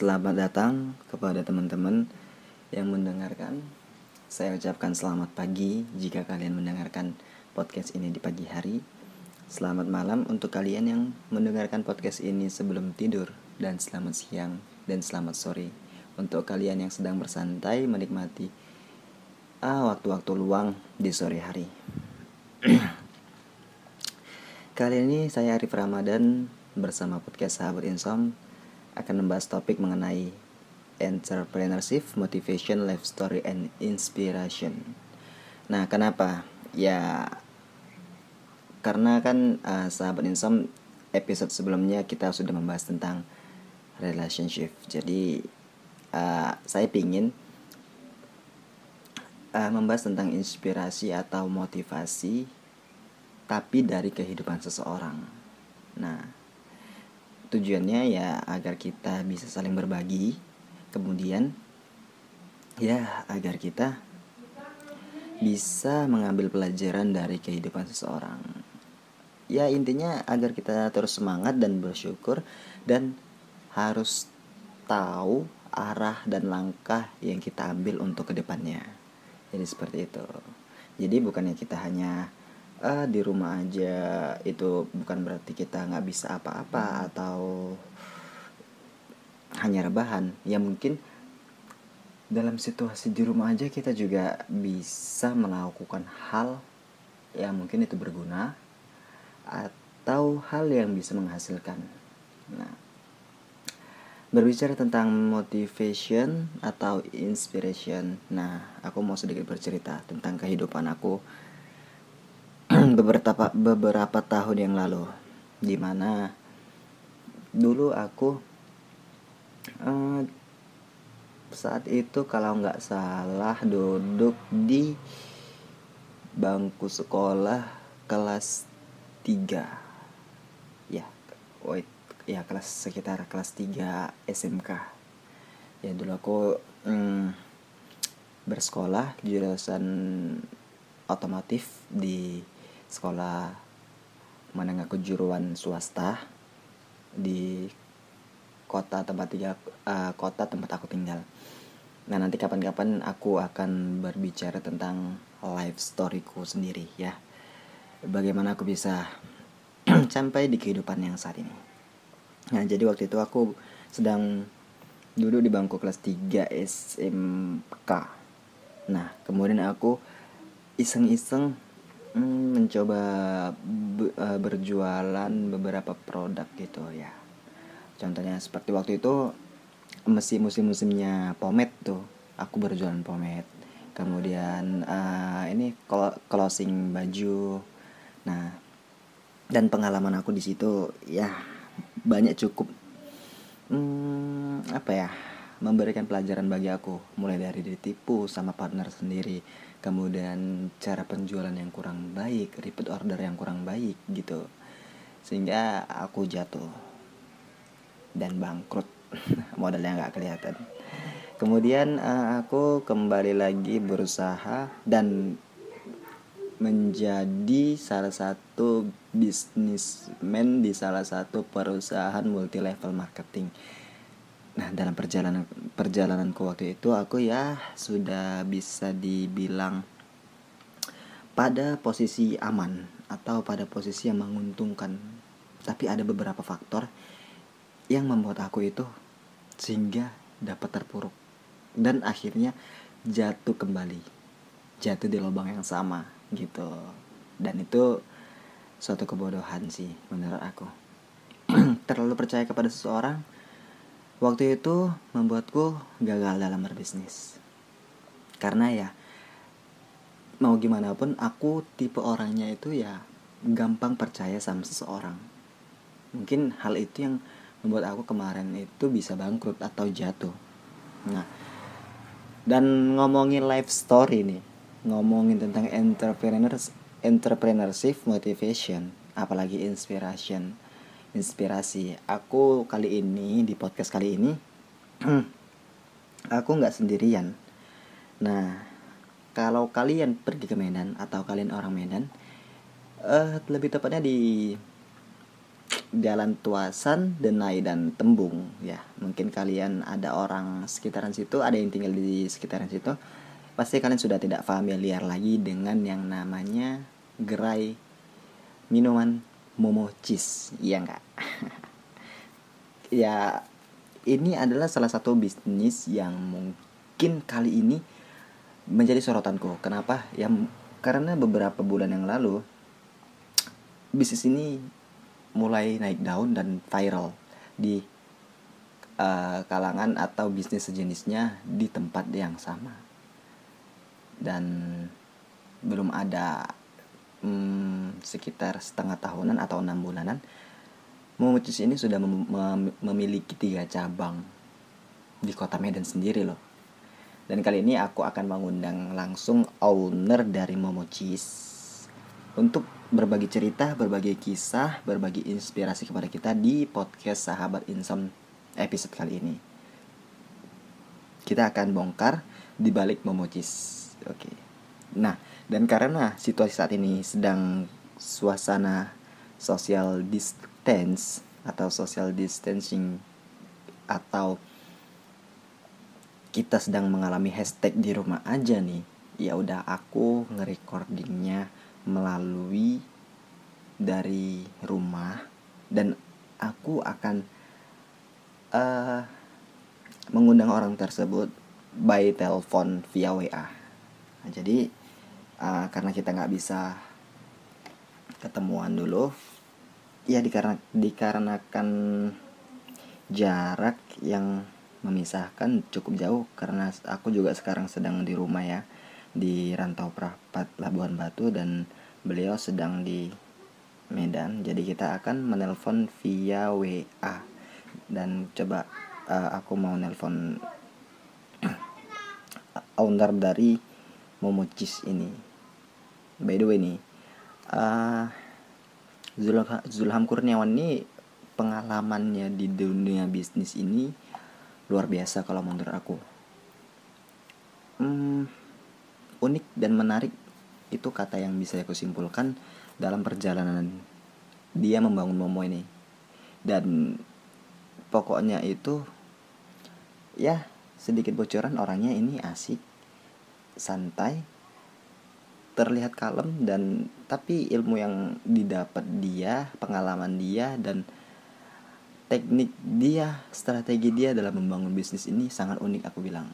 Selamat datang kepada teman-teman yang mendengarkan. Saya ucapkan selamat pagi jika kalian mendengarkan podcast ini di pagi hari. Selamat malam untuk kalian yang mendengarkan podcast ini sebelum tidur dan selamat siang dan selamat sore untuk kalian yang sedang bersantai menikmati ah, waktu-waktu luang di sore hari. Kali ini saya Arif Ramadan bersama podcast Sahabat Insom akan membahas topik mengenai entrepreneurship, motivation, life story, and inspiration. Nah, kenapa? Ya, karena kan uh, sahabat Insom episode sebelumnya kita sudah membahas tentang relationship. Jadi uh, saya pingin uh, membahas tentang inspirasi atau motivasi, tapi dari kehidupan seseorang. Nah, tujuannya ya agar kita bisa saling berbagi. Kemudian ya agar kita bisa mengambil pelajaran dari kehidupan seseorang. Ya intinya agar kita terus semangat dan bersyukur dan harus tahu arah dan langkah yang kita ambil untuk ke depannya jadi seperti itu. Jadi bukannya kita hanya ah di rumah aja itu bukan berarti kita nggak bisa apa-apa atau hanya rebahan. Ya mungkin dalam situasi di rumah aja kita juga bisa melakukan hal yang mungkin itu berguna atau hal yang bisa menghasilkan. Nah berbicara tentang motivation atau inspiration nah aku mau sedikit bercerita tentang kehidupan aku beberapa beberapa tahun yang lalu di mana dulu aku uh, saat itu kalau nggak salah duduk di bangku sekolah kelas 3 ya wait ya kelas sekitar kelas 3 SMK ya dulu aku mm, bersekolah jurusan otomotif di sekolah menengah kejuruan swasta di kota tempat tinggal uh, kota tempat aku tinggal. Nah nanti kapan-kapan aku akan berbicara tentang life storyku sendiri ya. Bagaimana aku bisa sampai di kehidupan yang saat ini. Nah jadi waktu itu aku sedang duduk di bangku kelas 3 SMK. Nah kemudian aku iseng-iseng hmm, mencoba be, uh, berjualan beberapa produk gitu ya. Contohnya seperti waktu itu mesin musim-musimnya pomade tuh. Aku berjualan pomade kemudian uh, ini closing baju. Nah dan pengalaman aku di situ ya banyak cukup hmm, apa ya memberikan pelajaran bagi aku. Mulai dari ditipu sama partner sendiri kemudian cara penjualan yang kurang baik repeat order yang kurang baik gitu. Sehingga aku jatuh dan bangkrut. Modalnya nggak kelihatan. Kemudian uh, aku kembali lagi berusaha dan menjadi salah satu bisnismen di salah satu perusahaan multi level marketing Nah, dalam perjalanan perjalananku waktu itu aku ya sudah bisa dibilang pada posisi aman atau pada posisi yang menguntungkan. Tapi ada beberapa faktor yang membuat aku itu sehingga dapat terpuruk dan akhirnya jatuh kembali. Jatuh di lubang yang sama gitu. Dan itu suatu kebodohan sih menurut aku. Terlalu percaya kepada seseorang Waktu itu membuatku gagal dalam berbisnis. Karena ya mau gimana pun aku tipe orangnya itu ya gampang percaya sama seseorang. Mungkin hal itu yang membuat aku kemarin itu bisa bangkrut atau jatuh. Nah, dan ngomongin life story nih, ngomongin tentang entrepreneurs, entrepreneurship motivation, apalagi inspiration inspirasi aku kali ini di podcast kali ini aku nggak sendirian nah kalau kalian pergi ke Medan atau kalian orang Medan uh, lebih tepatnya di Jalan Tuasan, Denai dan Tembung ya. Mungkin kalian ada orang sekitaran situ, ada yang tinggal di sekitaran situ. Pasti kalian sudah tidak familiar lagi dengan yang namanya gerai minuman Momo Cheese, iya enggak? ya ini adalah salah satu bisnis yang mungkin kali ini menjadi sorotanku. Kenapa? Ya karena beberapa bulan yang lalu bisnis ini mulai naik daun dan viral di uh, kalangan atau bisnis sejenisnya di tempat yang sama dan belum ada um, sekitar setengah tahunan atau enam bulanan Memutus ini sudah mem mem memiliki tiga cabang di kota Medan sendiri loh. Dan kali ini aku akan mengundang langsung owner dari Momocis untuk berbagi cerita, berbagi kisah, berbagi inspirasi kepada kita di podcast Sahabat Insom episode kali ini. Kita akan bongkar di balik Momocis. Oke. Nah, dan karena situasi saat ini sedang suasana social distance atau social distancing atau kita sedang mengalami hashtag di rumah aja nih ya udah aku ngerecordingnya melalui dari rumah dan aku akan uh, mengundang orang tersebut by telepon via WA nah, jadi uh, karena kita nggak bisa ketemuan dulu. Ya dikarena, dikarenakan jarak yang memisahkan cukup jauh karena aku juga sekarang sedang di rumah ya di Rantau Prapat Labuan Batu dan beliau sedang di Medan. Jadi kita akan menelpon via WA dan coba uh, aku mau nelpon owner dari Momocis ini by the way nih uh, Zulham Kurniawan ini pengalamannya di dunia bisnis ini luar biasa kalau menurut aku. Hmm, unik dan menarik itu kata yang bisa aku simpulkan dalam perjalanan dia membangun Momo ini. Dan pokoknya itu ya sedikit bocoran orangnya ini asik santai terlihat kalem dan tapi ilmu yang didapat dia, pengalaman dia dan teknik dia, strategi dia dalam membangun bisnis ini sangat unik aku bilang.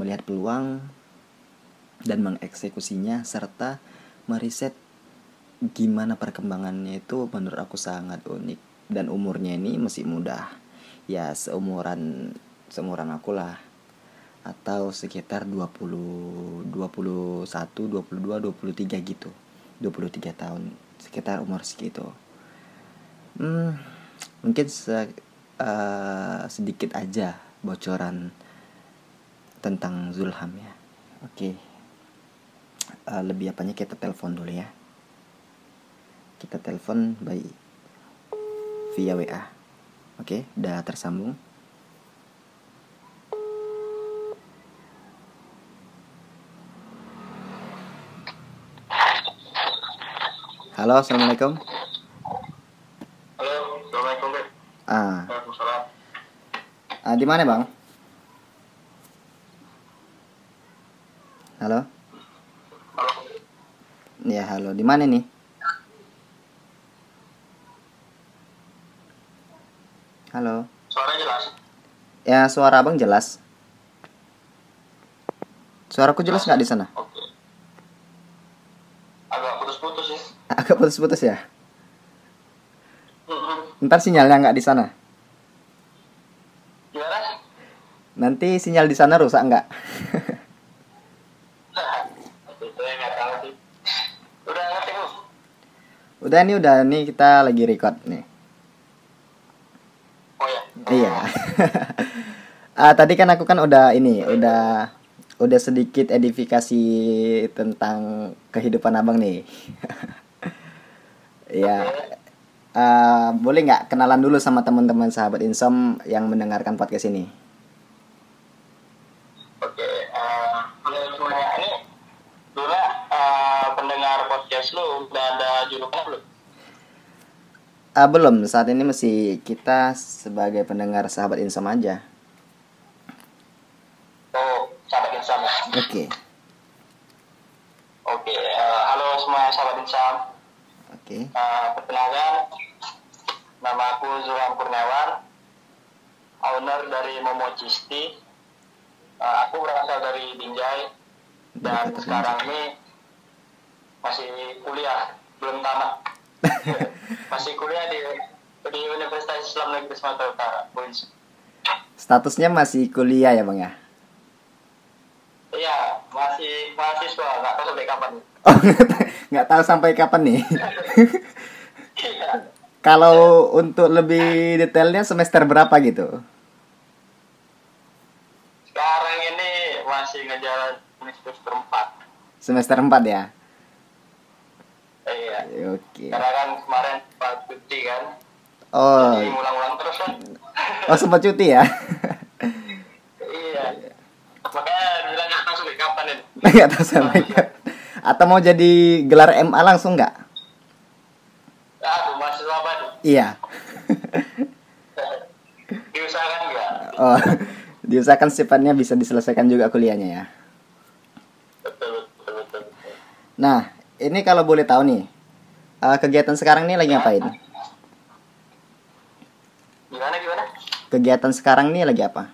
Melihat peluang dan mengeksekusinya serta meriset gimana perkembangannya itu menurut aku sangat unik dan umurnya ini masih muda. Ya seumuran seumuran aku lah atau sekitar 20 21 22 23 gitu. 23 tahun sekitar umur segitu. Hmm, mungkin se, uh, sedikit aja bocoran tentang Zulham ya. Oke. Okay. uh, eh, lebih apanya kita telepon dulu ya. Kita telepon by via WA oke okay, udah tersambung Halo, assalamualaikum. Halo, assalamualaikum. Ah. Ah, di mana bang? Halo. Halo. Ya halo, di mana nih? Halo. Suara jelas. Ya suara abang jelas. Suaraku jelas nggak di sana? Oke. Agak putus-putus ya. Agak putus-putus ya. Ntar sinyalnya nggak di sana. Nanti sinyal di sana rusak nggak? Udah bu? udah nih kita lagi record nih. Oh ya. Iya. ah tadi kan aku kan udah ini udah udah sedikit edifikasi tentang kehidupan abang nih. ya. Ah, boleh nggak kenalan dulu sama teman-teman sahabat Insom yang mendengarkan podcast ini? Oke. eh, Halo semuanya. Ini dulu eh, pendengar podcast lu udah ada julukan belum? Ah, belum, saat ini masih kita sebagai pendengar sahabat Insam aja. Oh, sahabat Insam. Oke. Oke, eh, halo semua sahabat Insam. Oke. Eh, perkenalkan, nama aku Zulham Kurniawan, owner dari Momo Cisti. Eh, aku berasal dari Binjai dan sekarang ini masih kuliah, belum tamat. masih kuliah di di Universitas Islam Negeri Sumatera Utara, UINS. Statusnya masih kuliah ya, Bang ya? Iya, masih mahasiswa, nggak tahu sampai kapan. Oh, nggak tahu sampai kapan nih. Iya. Kalau untuk lebih detailnya semester berapa gitu? Sekarang ini masih ngejalan semester 4. Semester 4 ya? Iya. Oke. Karena kan kemarin pas cuti kan. Oh, Jadi ngulang-ulang terus kan. oh sempat cuti ya? iya. Makanya bilang nggak tahu sampai kapan ini. Nggak tahu sampai kapan. Atau mau jadi gelar MA langsung nggak? Aduh, masih lama nih. Iya. Diusahakan nggak? Oh, diusahakan sifatnya bisa diselesaikan juga kuliahnya ya. Nah, ini kalau boleh tahu nih, eh, kegiatan sekarang nih lagi ngapain? Gimana, gimana? Kegiatan sekarang nih lagi apa?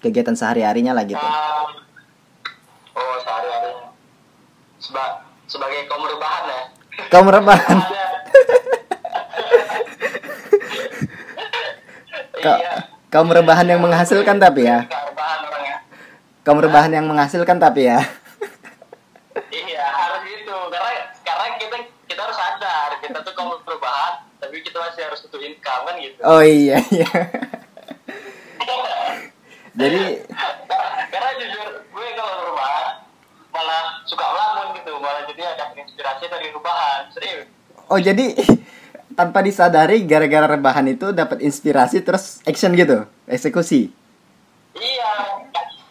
Kegiatan sehari-harinya lah gitu. Um, oh, sehari-hari. Seba sebagai kaum rebahan ya. Kamu rebahan. Ada. Ka iya. kaum rebahan yang menghasilkan tapi ya. Kaum rebahan yang menghasilkan tapi ya. Kan gitu. Oh iya iya. Jadi karena jujur gue kalau perubahan malah suka melamun gitu malah jadi ada inspirasi dari perubahan serius. oh jadi tanpa disadari gara-gara rebahan itu dapat inspirasi terus action gitu, eksekusi. Iya.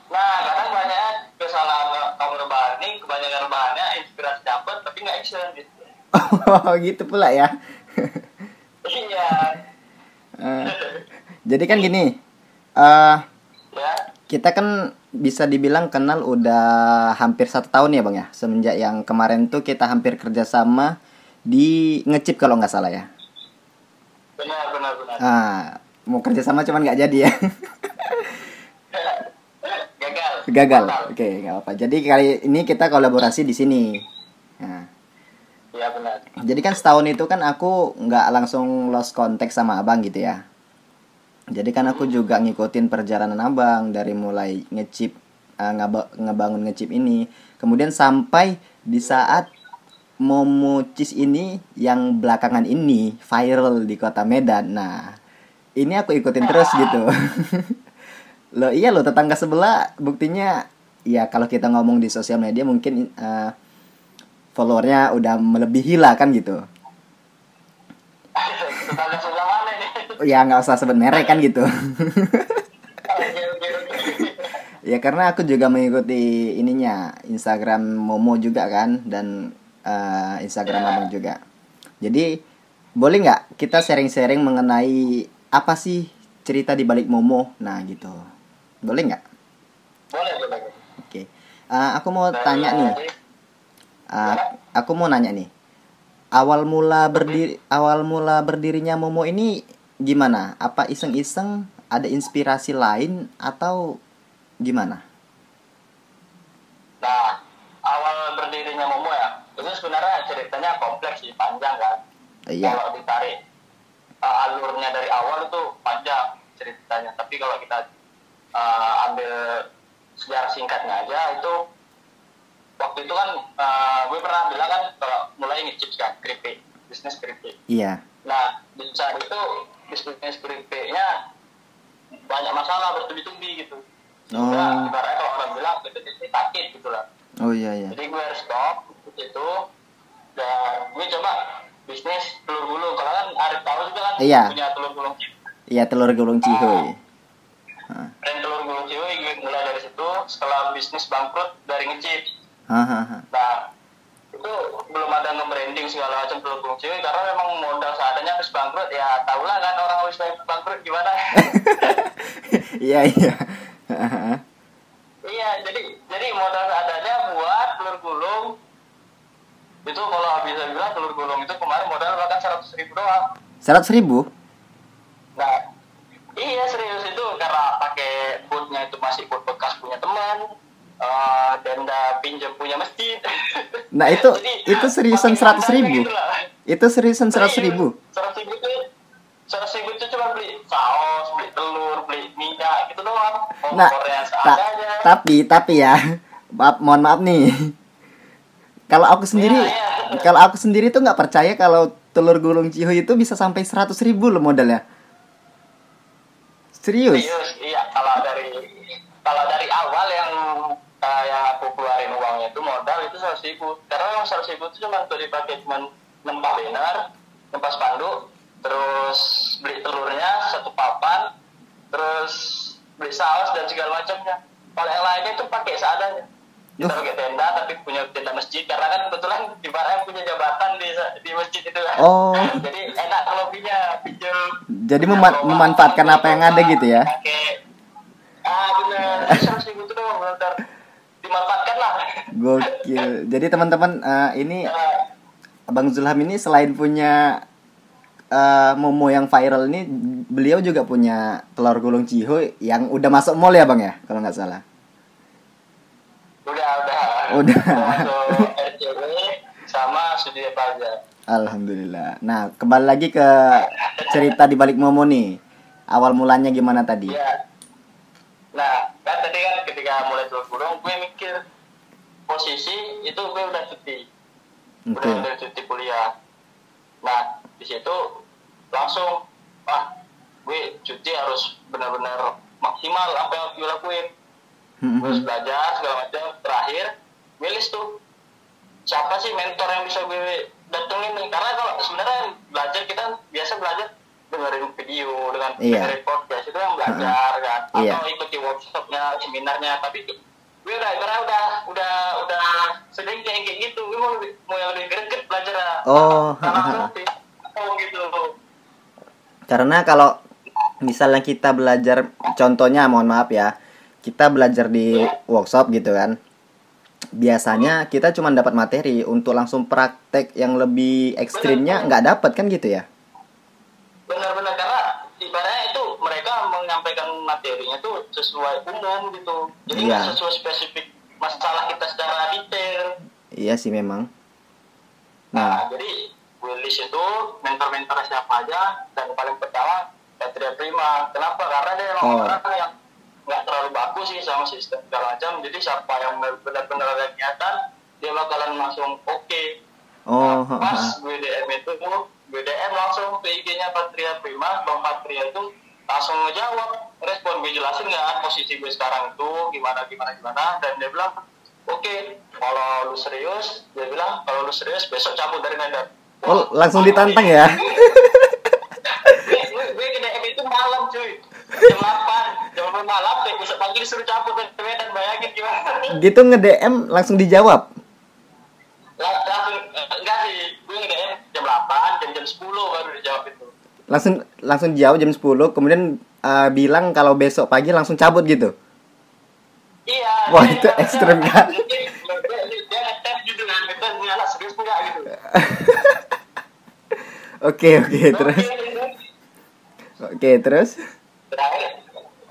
Nah kadang banyak kesalahan kaum rebahan ini kebanyakan rebahannya inspirasi dapat tapi nggak action gitu. Oh gitu pula ya. Iya. Eh, jadi kan gini, ya. kita kan bisa dibilang kenal udah hampir satu tahun ya bang ya. Semenjak yang kemarin tuh kita hampir kerjasama di ngecip kalau nggak salah ya. Benar benar benar. ah mau kerjasama cuman nggak jadi ya. Gagal. gagal. Oke nggak apa jadi kali ini kita kolaborasi di sini. Nah Iya benar. jadi kan setahun itu kan aku nggak langsung lost contact sama abang gitu ya. Jadi kan aku juga ngikutin perjalanan abang dari mulai ngechip eh, ngebangun ngechip ini. Kemudian sampai di saat Momocis ini yang belakangan ini viral di kota Medan. Nah ini aku ikutin terus gitu. Lo iya lo tetangga sebelah buktinya ya kalau kita ngomong di sosial media mungkin eh, followernya udah melebihi lah kan gitu. Ya nggak usah sebut merek kan gitu. Ya karena aku juga mengikuti ininya Instagram Momo juga kan dan eh, Instagram Ya. abang juga. Jadi boleh nggak kita sharing-sharing mengenai apa sih cerita di balik Momo? Nah gitu. Boleh nggak? Boleh boleh. oke. Eh, aku mau Dari- tanya nih eh, aku mau nanya nih. Awal mula berdiri awal mula berdirinya Momo ini gimana? Apa iseng-iseng? Ada inspirasi lain atau gimana? Nah, awal berdirinya Momo ya, itu sebenarnya ceritanya kompleks sih, panjang kan. iya. Kalau ditarik uh, alurnya dari awal itu panjang ceritanya. Tapi kalau kita uh, ambil sejarah singkatnya aja itu waktu itu kan uh, gue pernah bilang kan kalau mulai ngecips kan keripik bisnis keripik iya. Nah di saat itu bisnis keripiknya banyak masalah bertubi-tubi gitu. Oh. Nah, ibaratnya kalau orang bilang itu ini sakit gitu lah. Oh iya iya. Jadi gue harus stop di situ dan gue coba bisnis telur gulung kalau kan Arif tahu juga kan Iya. punya telur gulung iya telur gulung cihoy. Dan telur gulung ciwi gue mulai dari situ. Setelah bisnis bangkrut dari ngecip nah itu belum ada nge-branding segala macam telur gulung cihuy karena memang modal seadanya habis bangkrut ya tau lah kan orang habis bangkrut gimana. Iya iya. Iya jadi jadi modal seadanya buat telur gulung. Itu kalau bisa bilang telur gulung itu kemarin modal bahkan seratus ribu doang. Seratus ribu? Nah iya serius itu karena pakai bootnya itu masih boot bekas punya teman uh, denda pinjam punya masjid. Nah itu Jadi, itu seriusan pakai seratus ribu. itu seriusan seratus ribu? Seratus ribu itu seratus ribu itu cuma beli saus beli telur beli minyak gitu doang. Nah kompornya ta- tapi tapi ya maaf mohon maaf nih. Kalau aku sendiri Iya, iya. kalau aku sendiri tuh nggak percaya kalau telur gulung cihuy itu bisa sampai seratus ribu loh modalnya. Serius? Serius ribu karena yang seratus ribu itu cuma untuk dipakai cuma nempah banner nempah spanduk terus beli telurnya satu papan terus beli saus dan segala macamnya. Kalau yang lainnya itu pakai seadanya. Kita pakai tenda tapi punya tenda masjid karena kan kebetulan ibaratnya punya jabatan di di masjid itu kan. Oh. jadi enak kalau punya pinjam Jadi mema- memanfaatkan apa yang ada gitu ya? Pakai ah benar. Seratus ribu itu lah gokil. Jadi teman-teman eh, ini Bang Zulham ini selain punya eh, Momo yang viral ini beliau juga punya telur gulung cihuy yang udah masuk mall ya bang ya? Kalau nggak salah. Udah udah. Udah. masuk RCW sama Sudia Plaza Alhamdulillah. Nah kembali lagi ke cerita di balik Momo nih. Awal mulanya gimana tadi? Iya. Nah, kan tadi kan ketika mulai telur gulung, gue mikir posisi itu gue udah cuti, oke udah cuti kuliah. Nah, di situ langsung, ah, gue cuti harus benar-benar maksimal apa yang gue lakuin. Hmm, Gue harus belajar segala macam. Terakhir, gue list tuh siapa sih mentor yang bisa gue datengin nih? Karena kalau sebenarnya belajar kita biasa belajar dengerin video dengan Iya. dengerin podcast itu yang belajar kan Iya. atau ikuti workshopnya seminarnya tapi gue udah karena udah udah udah sering kayak kayak gitu. Gue mau mau yang lebih greget belajar Oh, karena gitu. Karena kalau misalnya kita belajar contohnya mohon maaf ya kita belajar di workshop gitu kan biasanya kita cuma dapat materi untuk langsung praktek yang lebih ekstrimnya nggak dapat kan gitu ya materinya tuh sesuai umum gitu. Jadi nggak Iya. sesuai spesifik masalah kita secara detail. Iya sih memang. Nah, nah. jadi gue list itu mentor-mentor siapa aja dan paling pertama Patria Prima. Kenapa? Karena dia emang Oh. orang yang nggak terlalu bagus sih sama sistem segala macam. Jadi siapa yang benar-benar ada niatan dia bakalan langsung oke. Oh Nah, pas gue DM itu gue DM langsung ke IG-nya Patria Prima Bang Patria itu langsung ngejawab respon gue jelasin nggak? Posisi gue sekarang itu gimana gimana gimana? Dan dia bilang oke kalau lu serius dia bilang kalau lu serius besok cabut dari Medan oh langsung ditantang ya? Gue, ke DM itu malam cuy. Jam 8 jam 8 malam deh besok pagi disuruh cabut dari Medan bayangin gimana? Gitu nge DM langsung dijawab? Lang- langsung eh, enggak sih. Gue nge-DM jam 8 jam jam 10 baru dijawab itu langsung langsung jawab jam 10 kemudian eh, bilang kalau besok pagi langsung cabut gitu. Iya. Wah, itu dia- ekstrem kan? dia, dia, dia, dia ngetes gitu kan serius enggak gitu oke oke terus? oke terus? Terakhir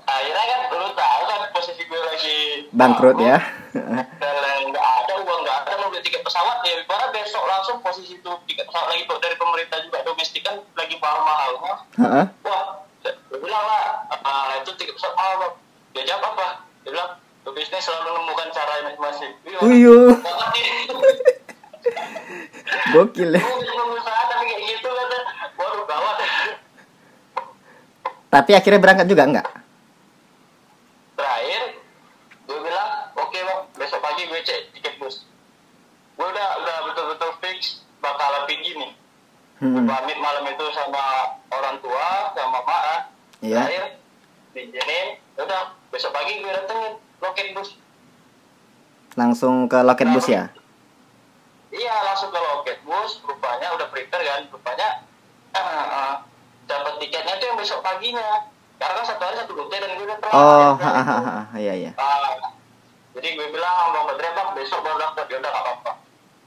akhirnya kan lu tahu kan posisi gue lagi bangkrut ya. Dan nggak ada uang nggak ada mau beli tiket pesawat ya karena besok langsung posisi itu tiket pesawat lagi dari pemerintah juga lagi mahal mahalnya. Heeh. wah dia bilang lah ah, itu tiket pesawat mahal bang dia jawab apa dia bilang bisnis selalu menemukan cara yang masing-masing Iya, Uyuh. gokil ya. Gitu kan tapi akhirnya berangkat juga enggak terakhir gue bilang oke bang besok pagi gue cek tiket bus gue udah udah betul-betul fix bakalan pergi nih Hmm. gue pamit malam itu sama orang tua sama mak Iya. terakhir diizinin udah besok pagi gue datengin loket bus langsung ke loket bus ya? Iya langsung paket bus. Rupanya udah prepare kan. Rupanya uh, uh, dapat tiketnya tuh yang besok paginya. Karena kan satu hari satu rute dan gue udah telat oh ya, kan? iya iya. Ah, jadi gue bilang sama bang Badri bang besok baru dapat ya udah gak apa-apa